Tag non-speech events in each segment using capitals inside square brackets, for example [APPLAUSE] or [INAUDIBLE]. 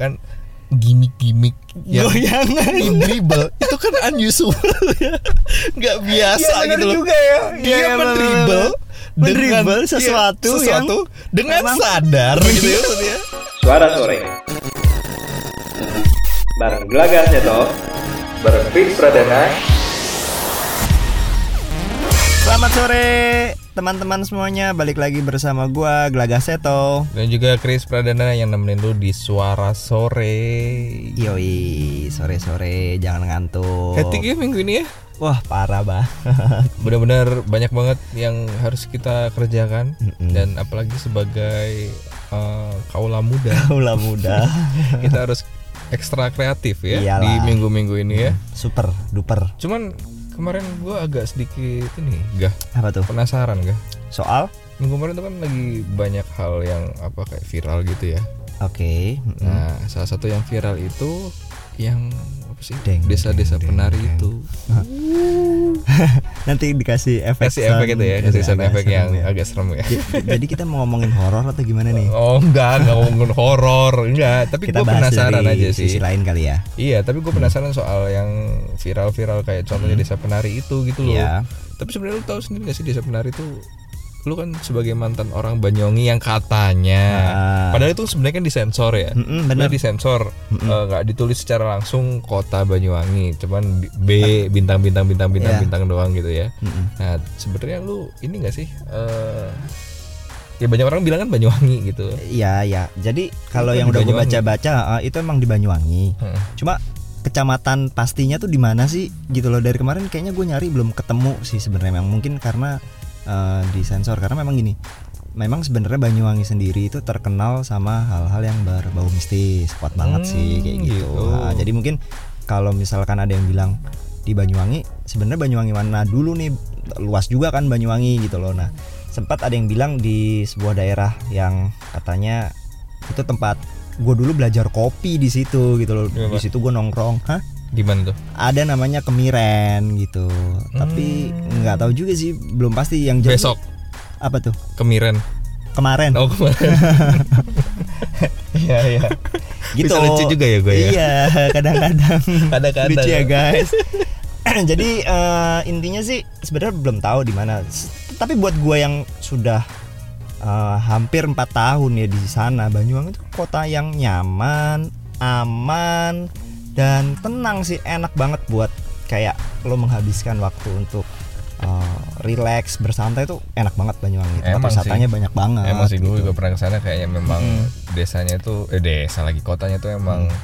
kan gimmick-gimmick yang Goyangan. in dribble itu kan unusual. Ya [LAUGHS] nggak biasa Iya, bener gitu loh. juga ya. dia Iya, bener, mendribble bener. Mendribble iya, sesuatu yang sesuatu dengan memang- sadar [LAUGHS] gitu ya maksudnya. Suara sore. Bareng Gelagas Seto Bareng Pradana. Selamat sore teman-teman semuanya Balik lagi bersama gua Gelagas Seto. Dan juga Chris Pradana yang nemenin lu di suara sore. Yoi sore-sore jangan ngantuk. Hectic ya minggu ini ya? Wah parah bah [LAUGHS] benar-benar banyak banget yang harus kita kerjakan. Mm-mm. dan apalagi sebagai uh, kaula muda. [LAUGHS] Ulah muda. [LAUGHS] Kita harus ekstra kreatif ya Iyalah. di minggu-minggu ini ya. Super duper. Cuman kemarin gua agak sedikit ini gah Apa tuh? penasaran gah Soal? minggu kemarin tuh kan lagi banyak hal yang apa kayak viral gitu ya Oke mm-mm. nah salah satu yang viral itu yang apa sih Deng, desa-desa deng, penari deng, itu [LAUGHS] Nanti dikasih efek kasih efek itu ya kasih sound efek yang ya. agak serem ya Jadi kita mau ngomongin horor atau gimana nih? Oh enggak, enggak ngomongin horor, enggak. Tapi kita gue penasaran aja sih. sisi lain kali ya Iya, tapi gue penasaran soal yang viral-viral kayak contohnya desa penari itu gitu loh. Iya. Tapi sebenarnya lu tahu sendiri gak sih desa penari itu lu kan sebagai mantan orang Banyuwangi yang katanya Ah. padahal itu sebenarnya kan disensor ya Mm-mm, Sebenarnya bener. disensor eh, nggak ditulis secara langsung kota Banyuwangi cuman B bintang bintang bintang bintang Iya. bintang doang gitu ya Mm-mm. nah sebenarnya lu ini gak sih eh ya banyak orang bilang kan Banyuwangi gitu Iya ya. Jadi kalau yang udah gue baca-baca eh, itu emang di Banyuwangi. Heeh. Cuma kecamatan pastinya tuh di mana sih gitu loh dari kemarin kayaknya gue nyari belum ketemu sih sebenarnya mungkin karena eh, di sensor karena memang gini memang sebenarnya Banyuwangi sendiri itu terkenal sama hal-hal yang berbau mistis. Kuat banget sih kayak Hmm, gitu, gitu. Nah, jadi mungkin kalau misalkan ada yang bilang di Banyuwangi sebenarnya Banyuwangi mana dulu nih luas juga kan Banyuwangi gitu loh. Nah sempat ada yang bilang di sebuah daerah yang katanya itu tempat gue dulu belajar kopi di situ gitu loh. Iya, di situ gue nongkrong. Hah di mana tuh? Ada namanya kemiren gitu. Tapi nggak tahu juga sih belum pasti yang jelas- besok. Apa tuh? Kemiren. Kemarin. Oh kemarin. [LAUGHS] Iya iya. Gitu. bisa lucu juga ya gue ya? Iya kadang-kadang. Kadang-kadang. lucu ya guys. [CLEARS THROAT] Jadi eh, intinya sih sebenarnya belum tahu di mana. Tapi buat gue yang sudah eh, hampir empat tahun ya di sana Banyuwangi itu kota yang nyaman aman dan tenang sih enak banget buat kayak lo menghabiskan waktu untuk eh, relax bersantai tuh enak banget Banyuwangi tempat sih. wisatanya banyak banget Emang sih gue gitu. juga pernah ke sana kayaknya memang desanya itu eh desa lagi kotanya tuh emang Hmm.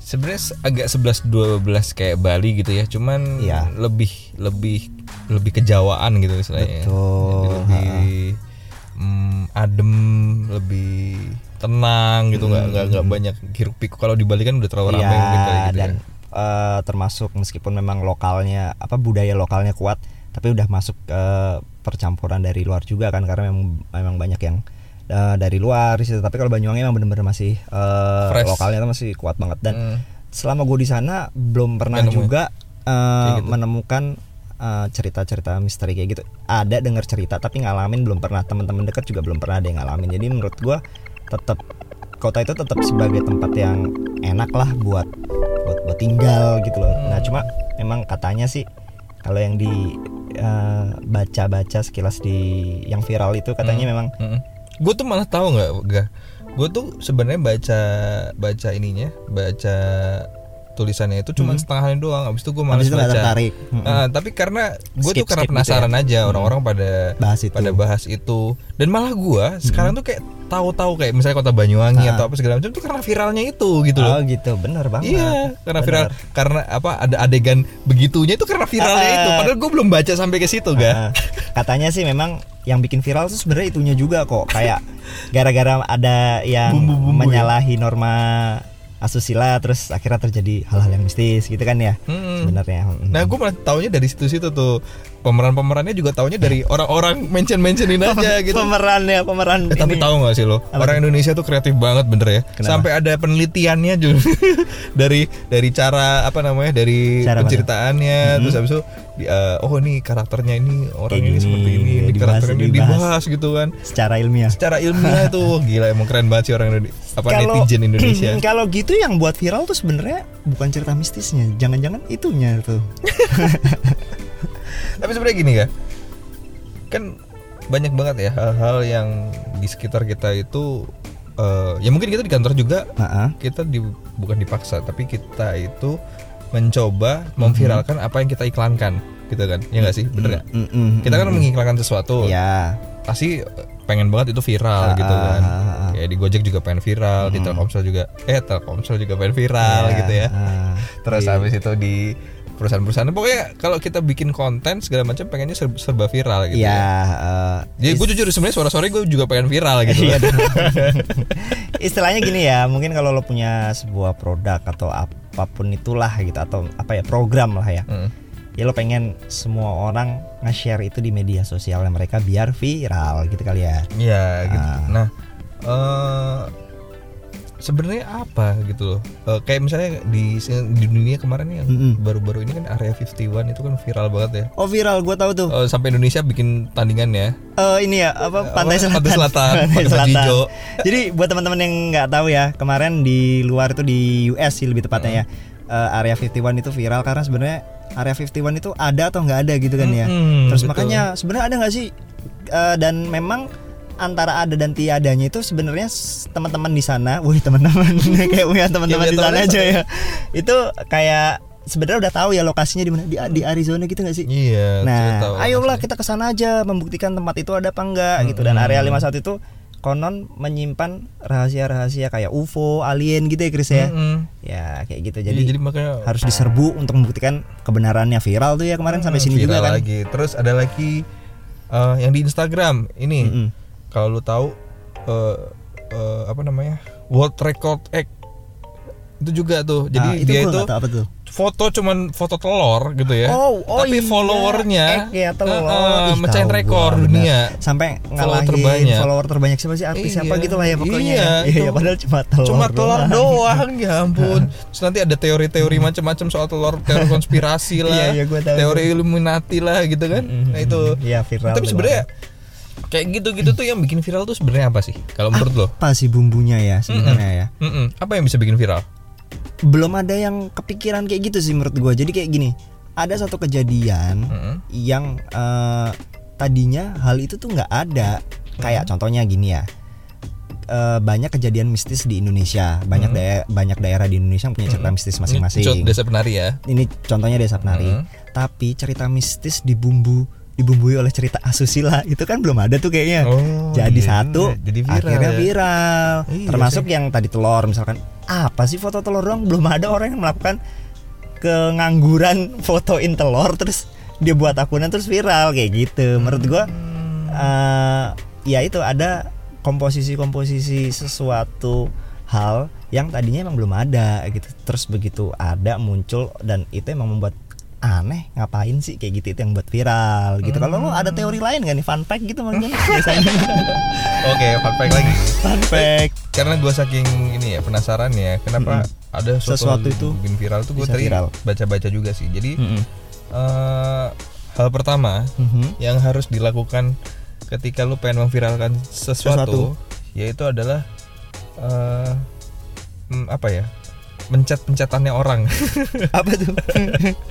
sebenarnya se- agak 11 12 kayak Bali gitu ya, cuman Iya. lebih lebih lebih kejawaan gitu istilahnya. Betul, Jadi lebih mm, adem, lebih tenang gitu nggak nggak nggak banyak hiruk pikuk kalau di Bali kan udah terlalu ramai mungkin kali Iya gitu dan ya. eh, termasuk meskipun memang lokalnya apa budaya lokalnya kuat tapi udah masuk ke percampuran dari luar juga kan karena memang memang banyak yang eh, dari luar situ tapi kalau Banyuwangi memang bener-bener masih eh, Fresh. lokalnya tuh masih kuat banget dan Hmm. selama gue di sana belum pernah ya? juga eh, gitu. menemukan cerita-cerita misteri kayak gitu ada dengar cerita tapi ngalamin belum pernah teman-teman dekat juga belum pernah ada yang ngalamin jadi menurut gue tetap kota itu tetap sebagai tempat yang enak lah buat buat, buat tinggal gitu loh nah cuma memang katanya sih kalau yang di eh, baca-baca sekilas di yang viral itu katanya memang Gue tuh malah tahu nggak, gak? Gue tuh sebenarnya baca baca ininya, baca tulisannya itu cuma setengahnya doang. Abis itu gue malas itu baca. tertarik Mm-mm. Ah, tapi karena gue tuh karena skip gitu penasaran ya. aja orang-orang pada bahas itu pada bahas itu dan malah gue sekarang tuh kayak tahu-tahu kayak misalnya kota Banyuwangi Ah. atau apa segala macam tuh karena viralnya itu gitu loh. oh gitu bener banget Iya, karena viral Bener. karena apa ada adegan begitunya itu karena viralnya Ah. itu. Padahal gue belum baca sampai ke situ, ga? Nah, katanya sih memang yang bikin viral tuh sebenarnya itunya juga kok kayak gara-gara ada yang Bumbu-bumbu ya? menyalahi norma asusila terus akhirnya terjadi hal-hal yang mistis gitu kan ya Mm-mm. sebenarnya Mm. Nah, gue malah taunya dari situ-situ tuh. Pemeran-pemerannya juga taunya dari orang-orang mention-mentionin aja gitu. Pemerannya, pemeran Eh, tapi ini. tahu nggak sih lo orang Indonesia tuh kreatif banget bener ya Kenapa? sampai ada penelitiannya juga [LAUGHS] dari dari cara apa namanya dari Cara penceritaannya terus habis itu eh, oh ini karakternya ini orang Kayak ini gini, seperti ini ya, ini dibahas, karakternya ini dibahas. dibahas gitu kan secara ilmiah. secara ilmiah [LAUGHS] tuh gila emang keren banget sih orang Indonesia apa netizen Indonesia [CLEARS THROAT] kalau gitu yang buat viral tuh sebenarnya bukan cerita mistisnya, jangan-jangan itunya tuh. [LAUGHS] Tapi sebenarnya gini ya, kan banyak banget ya hal-hal yang di sekitar kita itu, eh, ya mungkin kita di kantor juga Heeh. kita di, bukan dipaksa, tapi kita itu mencoba memviralkan apa yang kita iklankan, gitu kan? Ya nggak sih, bener nggak? Mm-mm. Kita kan mengiklankan sesuatu, Ya. pasti pengen banget itu viral Ah, gitu kan. Kayak di Gojek juga pengen viral, di Telkomsel juga, eh Telkomsel juga pengen viral Ya, gitu ya. ah. Terus habis itu di perusahaan-perusahaan pokoknya kalau kita bikin konten segala macam pengennya serba, serba viral gitu. Ya, ya. eh, Jadi gue jujur sebenarnya suara-suara gue juga pengen viral gitu. Iya, kan. [LAUGHS] [LAUGHS] istilahnya gini ya mungkin kalau lo punya sebuah produk atau apa pun itulah gitu atau apa ya program lah ya Hmm. ya lo pengen semua orang nge-share itu di media sosialnya mereka biar viral gitu kali ya Iya gitu. Ah. Nah, eh sebenarnya apa gitu loh. Eh, kayak misalnya di di dunia kemarin yang Mm-mm. baru-baru ini kan Area 51 itu kan viral banget ya. oh viral gue tahu tuh Eh, sampai Indonesia bikin tandingan ya. Eh, ini ya apa pantai selatan Pantai Selatan, [LAUGHS] Pantai selatan. Hijau. jadi buat teman-teman yang nggak tahu ya kemarin di luar itu di US sih lebih tepatnya ya eh, area 51 itu viral karena sebenarnya area 51 itu ada atau nggak ada gitu kan ya Mm-mm, terus betul. makanya sebenarnya ada nggak sih Eh, dan memang antara ada dan tiadanya itu sebenarnya teman-teman di sana, wih teman-teman [LAUGHS] kayak punya teman-teman Ya, di sana teman-teman aja ya. Itu kayak sebenarnya udah tahu ya lokasinya di mana di, di Arizona gitu nggak sih? Iya. Nah, ayolah kita ke sana aja membuktikan tempat itu ada apa enggak gitu dan area 51 itu konon menyimpan rahasia-rahasia kayak UFO, alien gitu ya Chris ya. Mm-mm. Ya, kayak gitu. Jadi, Jadi, jadi makanya harus diserbu untuk membuktikan kebenarannya viral tuh ya kemarin sampai Hmm, sini viral juga kan. lagi. Terus ada lagi eh, yang di Instagram ini. Mm-mm. Kalau lu tahu eh, eh, apa namanya? World Record Act itu juga tuh. Jadi Nah, itu dia itu apa tuh. foto cuman foto telur gitu ya. Oh, oh Tapi iya. followernya Egg ya, telur. eh, Ih, mecahin rekor gua, dunia. Sampai Follower ngalahin terbanyak. follower terbanyak siapa sih artis siapa Iya. gitu lah ya pokoknya. Iya, Iya, iya, padahal cuma telur. Cuma telur doang. doang ya [LAUGHS] ampun. Terus nanti ada teori-teori macam-macam soal telur, teori konspirasi [LAUGHS] lah, Iya, iya, gua tahu. teori Illuminati lah gitu kan. Nah itu. Iya, viral. Tapi sebenarnya kayak gitu-gitu tuh yang bikin viral tuh sebenarnya apa sih? Kalau menurut lo? apa sih bumbunya ya sebenarnya ya? Mm-mm. Apa yang bisa bikin viral? belum ada yang kepikiran kayak gitu sih menurut gua jadi kayak gini ada satu kejadian Mm-mm. yang eh, tadinya hal itu tuh nggak ada kayak contohnya gini ya Eh, banyak kejadian mistis di Indonesia banyak daerah banyak daerah di Indonesia yang punya cerita mistis Ini masing-masing Cot Desa Penari ya. ini contohnya desa penari Hmm. tapi cerita mistis dibumbu dibumbui oleh cerita asusila. Itu kan belum ada tuh kayaknya. Oh, jadi iya. satu Jadi viral akhirnya ya. viral. Iya termasuk yang tadi telur misalkan apa sih foto telur doang? Belum ada orang yang melakukan kengangguran fotoin telur terus dia buat akunnya terus viral kayak gitu. Menurut gua eh, ya itu ada komposisi-komposisi sesuatu hal yang tadinya emang belum ada gitu. Terus begitu ada muncul dan itu emang membuat aneh ngapain sih kayak gitu itu yang buat viral gitu kalau lo ada teori lain gak nih fun fact gitu mungkin [LAUGHS] biasanya Oke, fun fact lagi. fun fact Karena gue saking ini ya penasaran ya, kenapa ada sesuatu, Sesuatu itu bikin viral tuh gue tadi baca-baca juga sih. Jadi Mm-mm. eh, hal pertama Mhm. yang harus dilakukan ketika lu pengen memviralkan sesuatu, Sesuatu. yaitu adalah hmm, apa ya mencet-pencetannya orang. [LAUGHS] Apa tuh?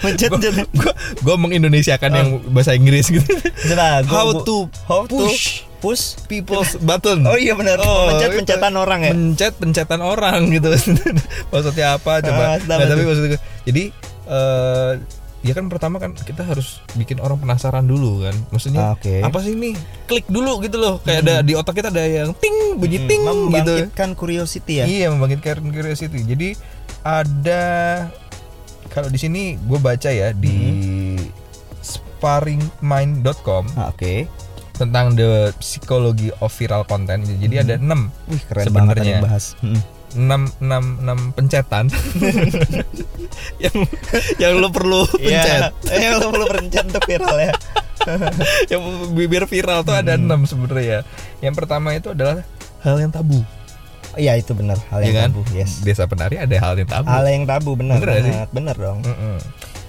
Mencet mencet. gua gua mengindonesiakan yang bahasa Inggris gitu. Coba, gua- how gua- to how to push push people's button. Oh iya benar Oh, mencet pencetan orang ya? Mencet pencetan orang gitu. [LAUGHS] Maksudnya apa? Coba. Ah, Nah, tapi maksudnya jadi eh ya kan pertama kan kita harus bikin orang penasaran dulu kan. Maksudnya Ah, oke. apa sih ini? Klik dulu gitu loh. Kayak ada di otak kita ada yang ting bunyi ting gitu. membangkitkan curiosity ya? Iya membangkitkan curiosity. Jadi ada kalau di sini gue baca ya di sparringmind.com Ah, oke tentang the psychology of viral content jadi ada enam Wih keren Sebenarnya. yang bahas. Mm. enam enam enam pencetan [LAUGHS] yang yang lo perlu pencet [LAUGHS] Iya, lo perlu pencet untuk viral ya. [LAUGHS] yang bibir viral tuh ada enam sebenarnya. Yang pertama itu adalah hal yang tabu. Iya itu benar hal ya yang kan? tabu. Yes. Desa penari ada hal yang tabu. Hal yang tabu benar. Bener. Bener dong. Mm-mm.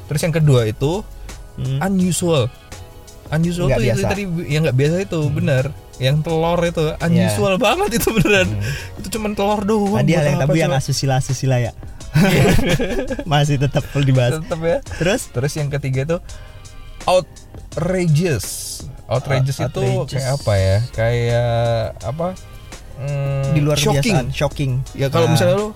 Terus yang kedua itu Hmm. unusual. Unusual Nggak tuh yang biasa. tadi yang nggak biasa itu bener. Yang telur itu unusual banget itu beneran. Itu cuman telur doang. Tadi hal yang tabu yang coba? asusila asusila ya. [LAUGHS] Masih tetap perlu dibahas. tetep ya. Terus Terus yang ketiga itu outrageous. Outrageous Out- itu outrageous. kayak apa ya? Kayak apa? Hmm, di luar shocking. kebiasaan, shocking. Ya kalau Ah. misalnya lu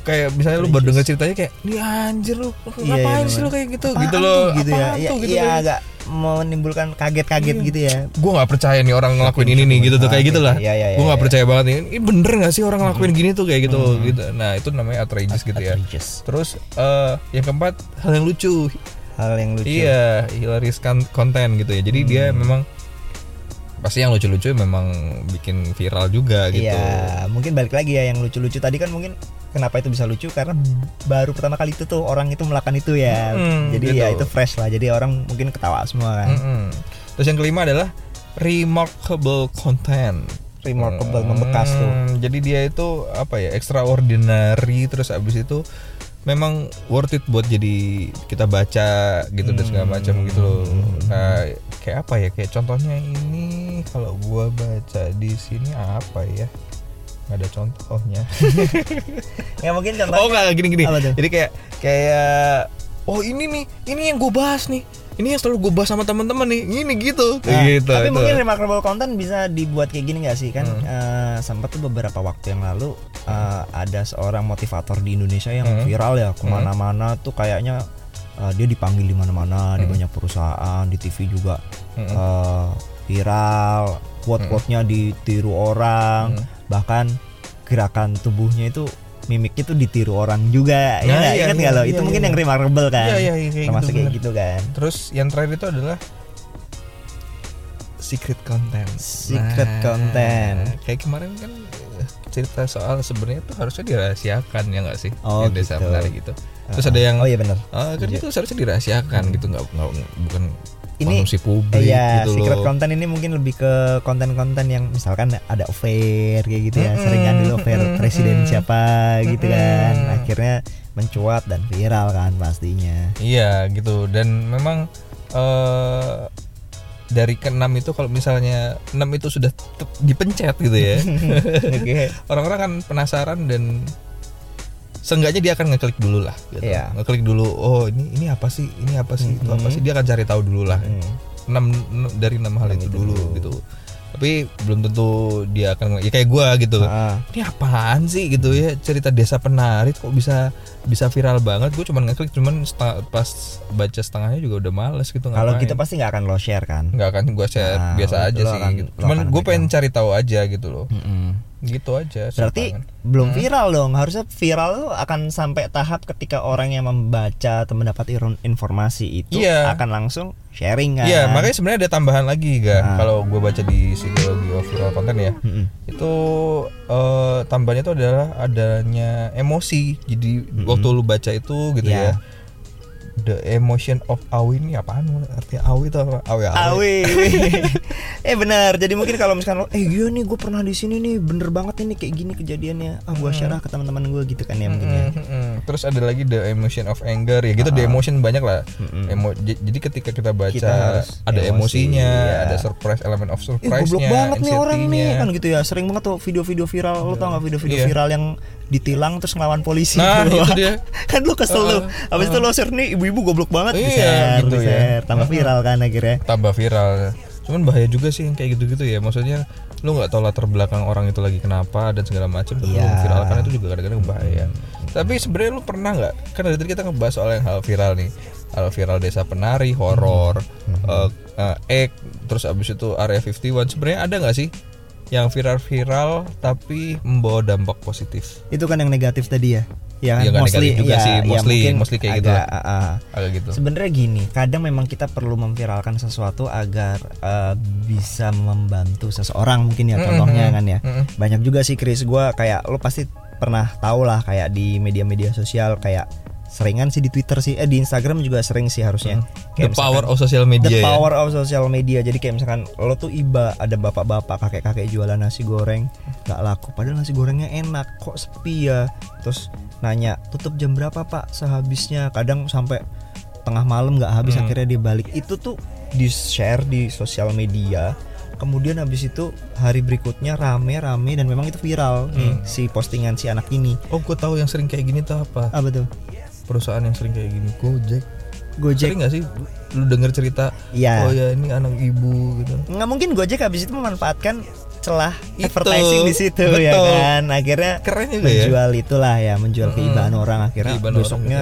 kayak misalnya lu baru denger ceritanya kayak, "Nih anjir lu, Iya, ngapain iya, sih lu kayak gitu?" Apaan gitu loh. gitu ya. Iya, gitu iya kan. agak menimbulkan kaget-kaget Iya. gitu ya. gue nggak percaya nih orang ngelakuin Shocking, ini nih gitu tuh kayak banget. gitulah Iya, iya, gue iya, nggak iya. percaya banget ini ini bener nggak sih orang ngelakuin gini tuh kayak gitu gitu nah itu namanya outrageous gitu ya Outrageous. terus eh, yang keempat hal yang lucu Hal yang lucu. iya hilarious konten gitu ya jadi dia memang pasti yang lucu-lucu memang bikin viral juga gitu Iya, mungkin balik lagi ya yang lucu-lucu tadi kan mungkin kenapa itu bisa lucu karena baru pertama kali itu tuh orang itu melakukan itu ya. Hmm, jadi gitu. ya itu fresh lah. Jadi orang mungkin ketawa semua kan. Mm-mm. terus yang kelima adalah remarkable content Remarkable membekas tuh. Hmm, Jadi dia itu apa ya extraordinary terus abis itu memang worth it buat jadi kita baca gitu dan segala macam gitu loh. Nah, kayak apa ya? Kayak contohnya ini kalau gua baca di sini apa ya? Nggak ada contohnya. [LAUGHS] Ya mungkin contohnya oh nggak gini gini. Apa tuh? Jadi kayak kayak oh ini nih, ini yang gue bahas nih. Ini yang selalu gue bahas sama teman-teman nih. Ini gitu. Nah, gitu. tapi itu. mungkin remarkable content bisa dibuat kayak gini gak sih kan Hmm. eh, sempat tuh beberapa waktu yang lalu eh, ada seorang motivator di Indonesia yang Hmm. viral ya ke mana-mana tuh kayaknya eh, dia dipanggil di mana-mana di Hmm. banyak perusahaan di TV juga Mm-mm. eh, viral quote-quote-nya ditiru orang Hmm. bahkan gerakan tubuhnya itu mimiknya tuh ditiru orang juga ya Nah, nggak? iya, ingat iya, lo iya, itu iya. mungkin yang remarkable kan Iya, iya, iya, kayak termasuk gitu, kayak gitu kan Terus yang terakhir itu adalah secret content. Secret content. Kayak kemarin kan eh, cerita soal sebenarnya tuh harusnya dirahasiakan ya nggak sih? Oh, yang desa gitu. menari gitu. Terus ada yang oh iya benar ah, kan itu seharusnya dirahasiakan gitu nggak nggak- bukan Ini- konsumsi publik Iya, gitu secret loh. content ini mungkin lebih ke konten-konten yang misalkan ada affair kayak gitu ya. Mm-mm, Sering kan dulu affair mm-mm, presiden siapa gitu kan. Akhirnya mencuat dan viral kan pastinya. Iya gitu dan memang eh dari keenam itu kalau misalnya enam itu sudah dipencet gitu ya. [LAUGHS] Oke. [LAUGHS] orang-orang kan penasaran dan seenggaknya dia akan ngeklik dulu lah gitu. Iya. ngeklik dulu oh ini ini apa sih ini apa sih itu apa Mhm. sih dia akan cari tahu dulu lah Hmm. enam enam- dari enam hal itu itu dulu, dulu. gitu tapi belum tentu dia akan ya kayak gua gitu Ah, ini apaan sih gitu ya cerita desa penari kok bisa bisa viral banget gue cuman ngeklik cuman pas baca setengahnya juga udah males gitu Kalau gitu pasti nggak akan lo share kan. nggak akan gue share Nah, biasa aja sih akan- gitu. cuman gue pengen cari tahu aja gitu loh Mm-mm. Gitu aja Berarti belum viral dong. Harusnya viral tuh akan sampai tahap ketika orang yang membaca atau mendapat informasi itu Iya. akan langsung sharing kan. Iya, makanya sebenarnya ada tambahan lagi ga. Ah. Kalau gue baca di psikologi of viral content ya, Mm-mm. itu eh, tambahannya itu adalah adanya emosi. Jadi waktu lu baca itu gitu Iya. ya, the emotion of awi ini apaan? Artinya awi itu apa? Awi Awi. [LAUGHS] eh benar. Jadi mungkin kalau misalkan lo, eh iya nih gue pernah di sini nih, bener banget ini kayak gini kejadiannya. Ah gua share ah ke teman-teman gue gitu kan ya mungkin ya. Mm, mm, mm. Terus ada lagi the emotion of anger ya gitu the emotion banyak lah. Mm-mm. Emo- jadi ketika kita baca Kita harus ada emosi, emosinya, iya. ada surprise element of Eh surprise-nya, goblok banget nih orang nih kan gitu ya. Sering banget tuh video-video viral. Lo tau gak video-video Iya. viral yang ditilang terus ngelawan polisi Nah, gitu. itu dia. [LAUGHS] kan lu kesel. Uh, Habis itu lo share nih ibu-ibu goblok banget Iya, di-share, gitu ya. di-share. Tambah viral kan akhirnya. tambah viral cuman bahaya juga sih yang kayak gitu-gitu ya maksudnya lu nggak tahu latar belakang orang itu lagi kenapa dan segala macam terus lu Iya. viralkan itu juga kadang-kadang bahaya tapi sebenarnya lu pernah nggak kan dari tadi kita ngebahas soal yang hal viral nih hal viral desa penari horor eh, eh, ek terus abis itu area 51 sebenarnya ada nggak sih yang viral-viral tapi membawa dampak positif Itu kan yang negatif tadi ya. Ya, Iya, nggak mostly juga ya, sih, ya mostly- mungkin mostly kayak gitu lah. ah, ah. agak gitu Sebenarnya gini, kadang memang kita perlu memviralkan sesuatu agar eh, bisa membantu seseorang mungkin ya Mm-mm, contohnya kan ya. mm-mm. Banyak juga sih Chris gua kayak lo pasti pernah tahu lah kayak di media-media sosial kayak seringan sih di Twitter sih, eh di Instagram juga sering sih harusnya. The Kayak power misalkan- of social media The ya. power of social media. Jadi kayak misalkan lo tuh iba ada bapak-bapak, kakek-kakek jualan nasi goreng nggak laku, padahal nasi gorengnya enak, kok sepi ya. Terus nanya tutup jam berapa pak? Sehabisnya kadang sampai tengah malam nggak habis Hmm. akhirnya dia balik. Itu tuh di share di sosial media. Kemudian habis itu hari berikutnya rame-rame dan memang itu viral nih Hmm. si postingan si anak ini. Oh, gue tahu yang sering kayak gini tuh apa? Apa tuh? Perusahaan yang sering kayak gini, Gojek. Gojek. Sering gak sih lu denger cerita? Iya. Oh ya ini anak ibu gitu. nggak mungkin Gojek habis itu memanfaatkan celah Itu, advertising di situ ya betul. kan akhirnya Keren juga ya. menjual itulah ya menjual Mm-mm. keibaan orang akhirnya Keibaan orang besoknya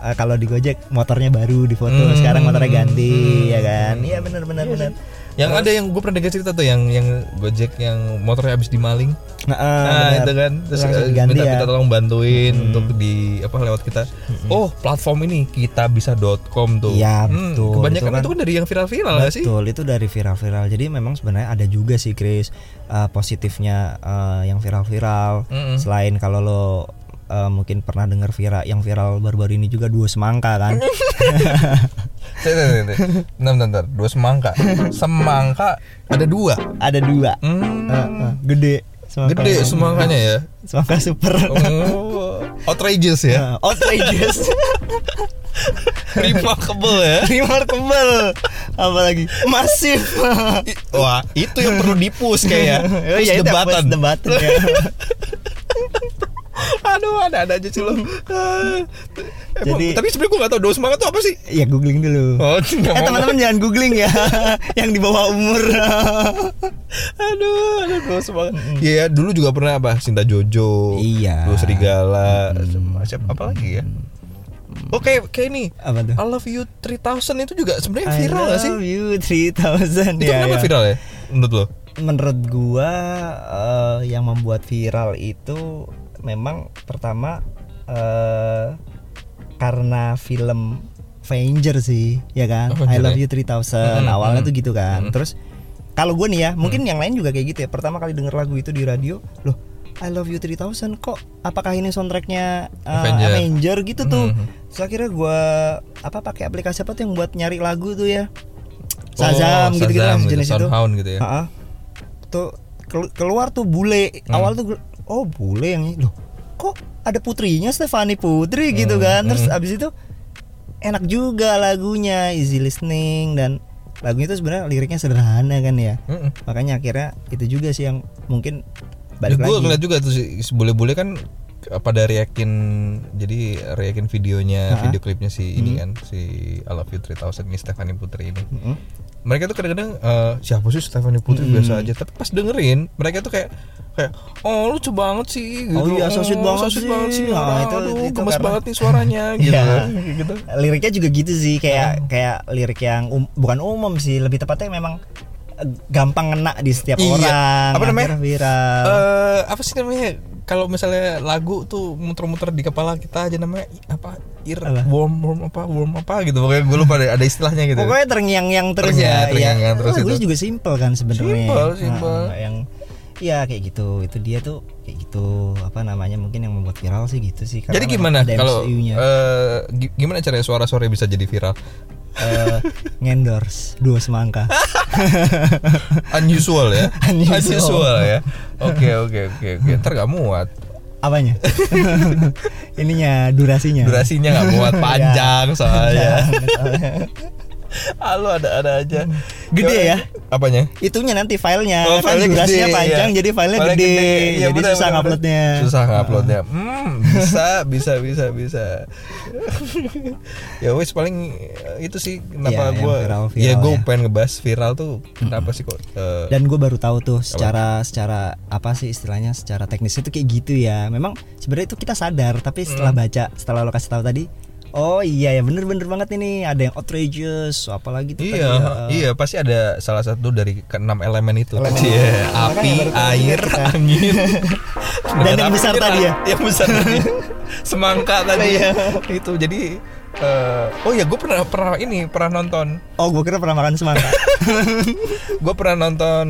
eh, kalau di Gojek motornya baru di foto Hmm, sekarang motornya ganti hmm. ya kan iya benar benar Iya benar Yang ada yang gue pernah dengar cerita tuh yang yang Gojek yang motornya habis dimaling. nah, eh, nah, itu kan terus eh, minta, ya minta tolong bantuin Hmm. untuk di apa lewat kita. Oh, platform ini kita bisa.com tuh. Iya, Hmm, betul. Kebanyakan Itu kan- itu kan dari yang viral-viral gak sih? Betul, itu dari viral-viral. Jadi memang sebenarnya ada juga sih Chris eh, positifnya eh, yang viral-viral. Mm-mm. Selain kalau lo eh, mungkin pernah dengar viral yang viral baru-baru ini juga dua semangka kan. [LAUGHS] Bentar, bentar, bentar. Dua semangka. Semangka ada dua. ada dua. Hmm. Eh, eh, gede. Semangka. Gede semangkanya ya. Semangka super. Oh, outrageous ya. Eh, outrageous. [LAUGHS] Remarkable ya. Remarkable. Apalagi masif. Wah, itu yang perlu dipus kayak. [LAUGHS] Oh, push the button ya. [LAUGHS] Aduh, ada-ada aja sih lo. Ah. Emang- Jadi- tapi sebenarnya gue gak tau dos semangat tuh apa sih? ya googling dulu. Oh, Eh teman-teman jangan googling ya [LAUGHS] yang di bawah umur. Aduh, aduh dos semangat. Iya, dulu juga pernah apa? Cinta Jojo. Iya. Dua serigala. Siapa apa lagi ya? Oke, kayak ini. Apa tuh? I love you 3000 itu juga sebenarnya viral gak sih? I love you 3000 Itu ya, kenapa ya. viral ya? Menurut lo? Menurut gua eh, yang membuat viral itu memang pertama eh, karena film Avenger sih, ya kan? I Avenger love ya? you 3000 Mm-mm, awalnya mm. tuh gitu kan. Mm. Terus kalau gue nih ya, mungkin yang lain juga kayak gitu ya. Pertama kali denger lagu itu di radio, loh I love you 3000 kok apakah ini soundtracknya uh, Avenger. Avenger. gitu tuh. Mhm. Terus akhirnya gua apa pakai aplikasi apa tuh yang buat nyari lagu tuh ya? Oh, Shazam gitu-gitu lah sejenis itu. Gitu ya. Ha-ha. Tuh kelu- keluar tuh bule. Hmm. Awal tuh oh bule yang ini. Loh, kok ada putrinya Stefani Putri gitu Hmm, kan. Terus hmm. abis itu enak juga lagunya, easy listening dan lagunya itu sebenarnya liriknya sederhana kan ya. Mm-mm. Makanya akhirnya itu juga sih yang mungkin balik gue lagi. ngeliat juga tuh si bule-bule kan pada reakin jadi reakin videonya Ha-ha. video klipnya si ini Hmm. kan si I Love You 3000 ini Stephanie Putri ini Mm-mm. Mereka tuh kadang-kadang eh, siapa sih Stephanie Putri Hmm. biasa aja tapi pas dengerin mereka tuh kayak kayak oh lucu banget sih gitu Oh iya, so sweet banget so sweet sih. banget sih Nah, Ah, itu- aduh itu gemes karena- banget nih suaranya [LAUGHS] gitu. Kayak [LAUGHS] gitu liriknya juga gitu sih kayak kayak lirik yang um- bukan umum sih lebih tepatnya memang eh, gampang ngena di setiap Iya. orang Apa namanya? viral Eh, apa sih namanya kalau misalnya lagu tuh muter-muter di kepala kita aja namanya apa ear Apa? worm worm apa worm apa gitu pokoknya gue lupa deh ada istilahnya gitu pokoknya terngiang-ngiang terus Terngiang- ya terngiang-ngiang ya. terus lagunya itu. juga simple kan sebenarnya Simple, simple. Nah, yang ya kayak gitu itu dia tuh kayak gitu apa namanya mungkin yang membuat viral sih gitu sih jadi gimana kalau gi- gimana caranya suara-suara bisa jadi viral Eh, ngendorse dua semangka. [LAUGHS] Unusual ya? Unusual. ya? Oke oke oke oke. Ntar gak muat. Apanya? [LAUGHS] Ininya durasinya. Durasinya gak muat. [LAUGHS] Panjang soalnya. Soalnya- Halo ada ada aja. Gede ya? apanya? Itunya nanti filenya. Oh, kan filenya durasinya gede, panjang iya. jadi filenya Filenya gede, Iya, jadi benar, susah nguploadnya benar. susah nguploadnya. Hmm bisa bisa bisa bisa. Ya wes paling eh, itu sih kenapa yang gue viral-viral ya gue ya. pengen ngebahas viral tuh kenapa sih kok eh, dan gue baru tahu tuh secara secara apa sih istilahnya secara teknis itu kayak gitu ya. Memang sebenarnya itu kita sadar tapi setelah Hmm. baca setelah lo kasih tahu tadi oh iya ya bener-bener banget ini ada yang outrageous apalagi tuh Iya, tadi, ya, iya pasti ada salah satu dari keenam elemen itu. Elemen. Iya, Makanya api, air, angin. Dan yang besar tadi ya? Yang besar tadi. [LAUGHS] Semangka tadi. Iya. itu jadi eh, oh ya gue pernah pernah ini pernah nonton. oh gue kira pernah makan semangka [LAUGHS] Gue pernah nonton.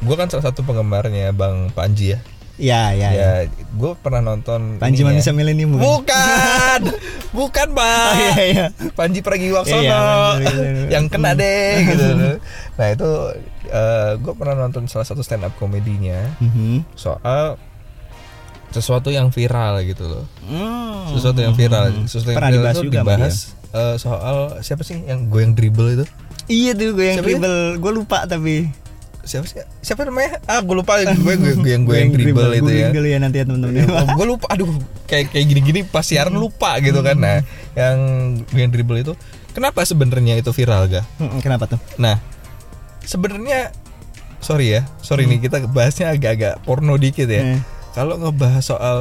Gue kan salah satu penggemarnya Bang Panji ya. Ya, ya, ya. ya gue pernah nonton Panji ini ya. manusia milenium. bukan bukan [LAUGHS] pak Oh, iya, iya. Panji Pragiwaksono Iya, Panji Pragiwaksono. [LAUGHS] yang kena deh gitu nah itu gue pernah nonton salah satu stand up komedinya Mhm. soal sesuatu yang viral gitu loh Hmm. sesuatu yang viral sesuatu yang Pernah viral dibahas itu juga dibahas eh, soal siapa sih yang goyang dribble itu Iya tuh gue yang Siapa ya? dribble, gue lupa tapi. Siapa sih siapa namanya ah gue lupa gue gue gue yang gue yang dribble itu ya Google ya nanti ya teman-teman. gue lupa aduh kayak kayak gini-gini pas siaran lupa gitu kan nah yang gue yang dribble itu kenapa sebenarnya itu viral ga Hmm, Kenapa tuh? nah sebenarnya sorry ya sorry nih kita bahasnya agak-agak porno dikit ya Hmm. kalau ngebahas soal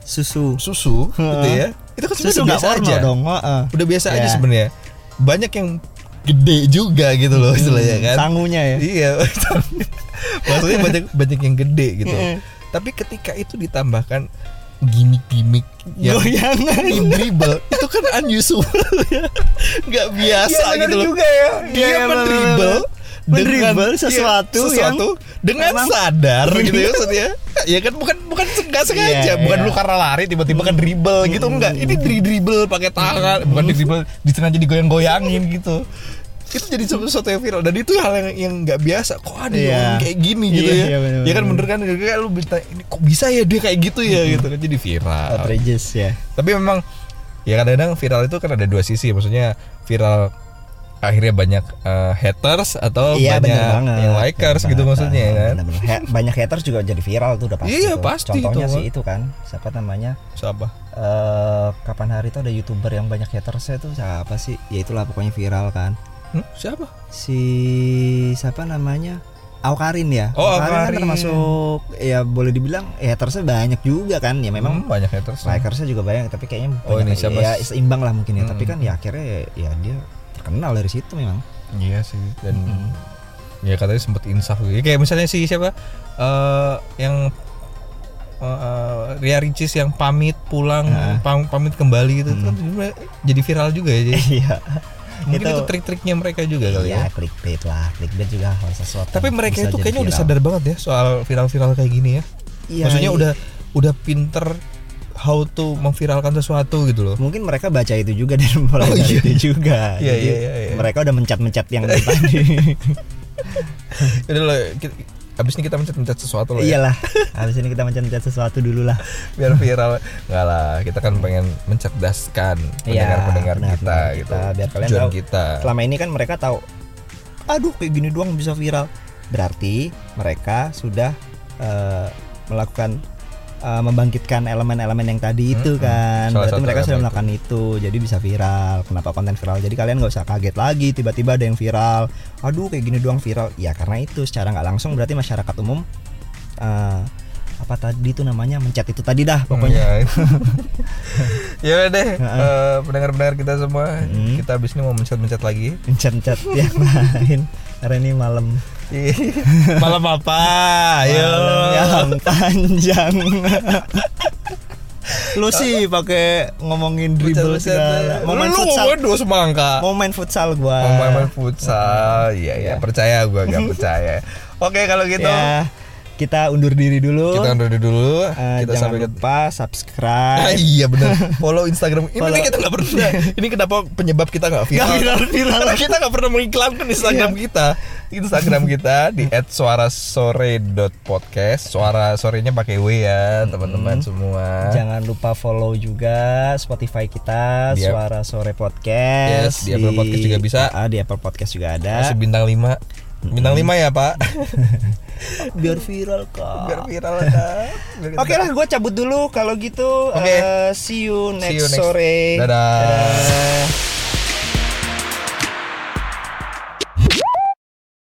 Susu. susu gitu ya itu kan Susu nggak biasa porno aja dong. heeh. udah biasa aja Ya. sebenarnya banyak yang gede juga gitu loh istilahnya kan. Sangunya ya. iya [LAUGHS] maksudnya banyak banyak yang gede gitu. Mm. tapi ketika itu ditambahkan gimmick-gimmick yang Goyangan. dribble itu kan unusual ya. Nggak biasa Iya, bener gitu loh. juga ya. dia Iya, iya, mendribble Mendribble iya, sesuatu sesuatu yang dengan memang- sadar gitu ya maksudnya. Ya kan bukan bukan nggak sengaja Iya, bukan iya. lu karena lari tiba-tiba kan dribble gitu enggak ini dri dribble pakai tangan bukan dribble disengaja digoyang-goyangin gitu itu jadi sesuatu yang viral dan itu hal yang yang nggak biasa kok ada Iya. orang kayak gini gitu Iya, ya iya, bener, ya kan bener. bener kan kayak lu bisa ini kok bisa ya dia kayak gitu ya gitu kan jadi viral Outrageous ya. tapi memang ya kadang-kadang viral itu kan ada dua sisi maksudnya viral akhirnya banyak eh, haters atau Iya banyak banget. yang likers Bener gitu banget. maksudnya ya kan Bener-bener. Ha- banyak haters juga jadi viral tuh udah pasti. Iya, tuh. pasti Contohnya itu. sih itu kan siapa namanya? siapa eh kapan hari itu ada youtuber yang banyak hatersnya tuh siapa sih? Ya itulah pokoknya viral kan. Hmm, siapa Si siapa namanya? Aukarin ya. Oh, kan Awkarin. termasuk ya boleh dibilang ya hatersnya banyak juga kan. Ya memang Hmm, banyak haters likersnya juga banyak tapi kayaknya Oh, banyak ini siapa ya seimbang lah mungkin ya. Hmm. Tapi kan ya akhirnya ya, ya dia terkenal dari situ memang. iya sih dan ya katanya sempet insaf gitu. Ya, kayak misalnya si siapa eh yang eh, Ria Ricis yang pamit pulang Nah. pam- pamit kembali gitu itu kan jadi viral juga ya jadi [LAUGHS] Iya. Mungkin itu, Itu- trik-triknya mereka juga kali ya Ya clickbait lah, clickbait juga hal sesuatu. tapi mereka itu kayaknya udah viral. sadar banget ya soal viral-viral kayak gini ya Iya, maksudnya iya. udah udah pinter how to memviralkan sesuatu gitu loh mungkin mereka baca itu juga dan [LAUGHS] mulai Oh, dari iya. itu juga. [LAUGHS] Iya, Jadi iya, iya, iya. mereka udah mencat-mencat yang [LAUGHS] tadi. Jadi loh, kita- abis ini kita mencet-mencet sesuatu loh ya Iyalah. [LAUGHS] Habis ini kita mencat-mencat sesuatu dulu lah. biar viral nggak lah kita kan pengen mencerdaskan Iya, pendengar-pendengar benar, kita gitu Kita- biar kalian tujuan tahu. kita Selama ini kan mereka tahu aduh kayak gini doang bisa viral. Berarti mereka sudah eh, melakukan eh, membangkitkan elemen-elemen yang tadi itu Mm-mm. kan. Salah Berarti mereka sudah melakukan itu. Jadi bisa viral. Kenapa konten viral? Jadi kalian nggak usah kaget lagi tiba-tiba ada yang viral. Aduh kayak gini doang viral. Ya karena itu secara nggak langsung berarti masyarakat umum eh, apa tadi itu namanya mencet itu tadi dah pokoknya. [LAUGHS] ya udah deh eh, pendengar-pendengar kita semua Mm. kita abis ini mau mencet-mencet lagi Mencet-mencet [LAUGHS] yang lain. Karena ini malam [LAUGHS] malam apa ayo Malam panjang. Lu sih pakai ngomongin dribble segala. Mau main lu futsal. ngomongin dua semangka Mau main futsal gua. mau main, main futsal iya iya Iya. percaya gua gak percaya oke kalau gitu Ya, kita undur diri dulu. kita undur dulu Eh, kita jangan sampai ke lupa Ah, subscribe. iya benar. [LAUGHS] Follow Instagram. Ini Follow. kita nggak pernah. [LAUGHS] Ini kenapa penyebab kita nggak viral? Nggak viral-viral. Karena kita nggak pernah mengiklankan Instagram Iya. kita. Instagram kita di [LAUGHS] @suarasore.podcast. Suara sorenya pakai W ya, teman-teman semua. Jangan lupa follow juga Spotify kita Di- Suara Sore Podcast. Yes, di Apple Podcast juga bisa. Ah, di Apple Podcast juga ada. Kasih bintang 5. Bintang 5 ya, Pak. [LAUGHS] Biar viral kak. Biar viral kita- Oke lah, gue cabut dulu. Kalau gitu, Oke. eh, see you next, See you next- sore. Dadah. Dadah.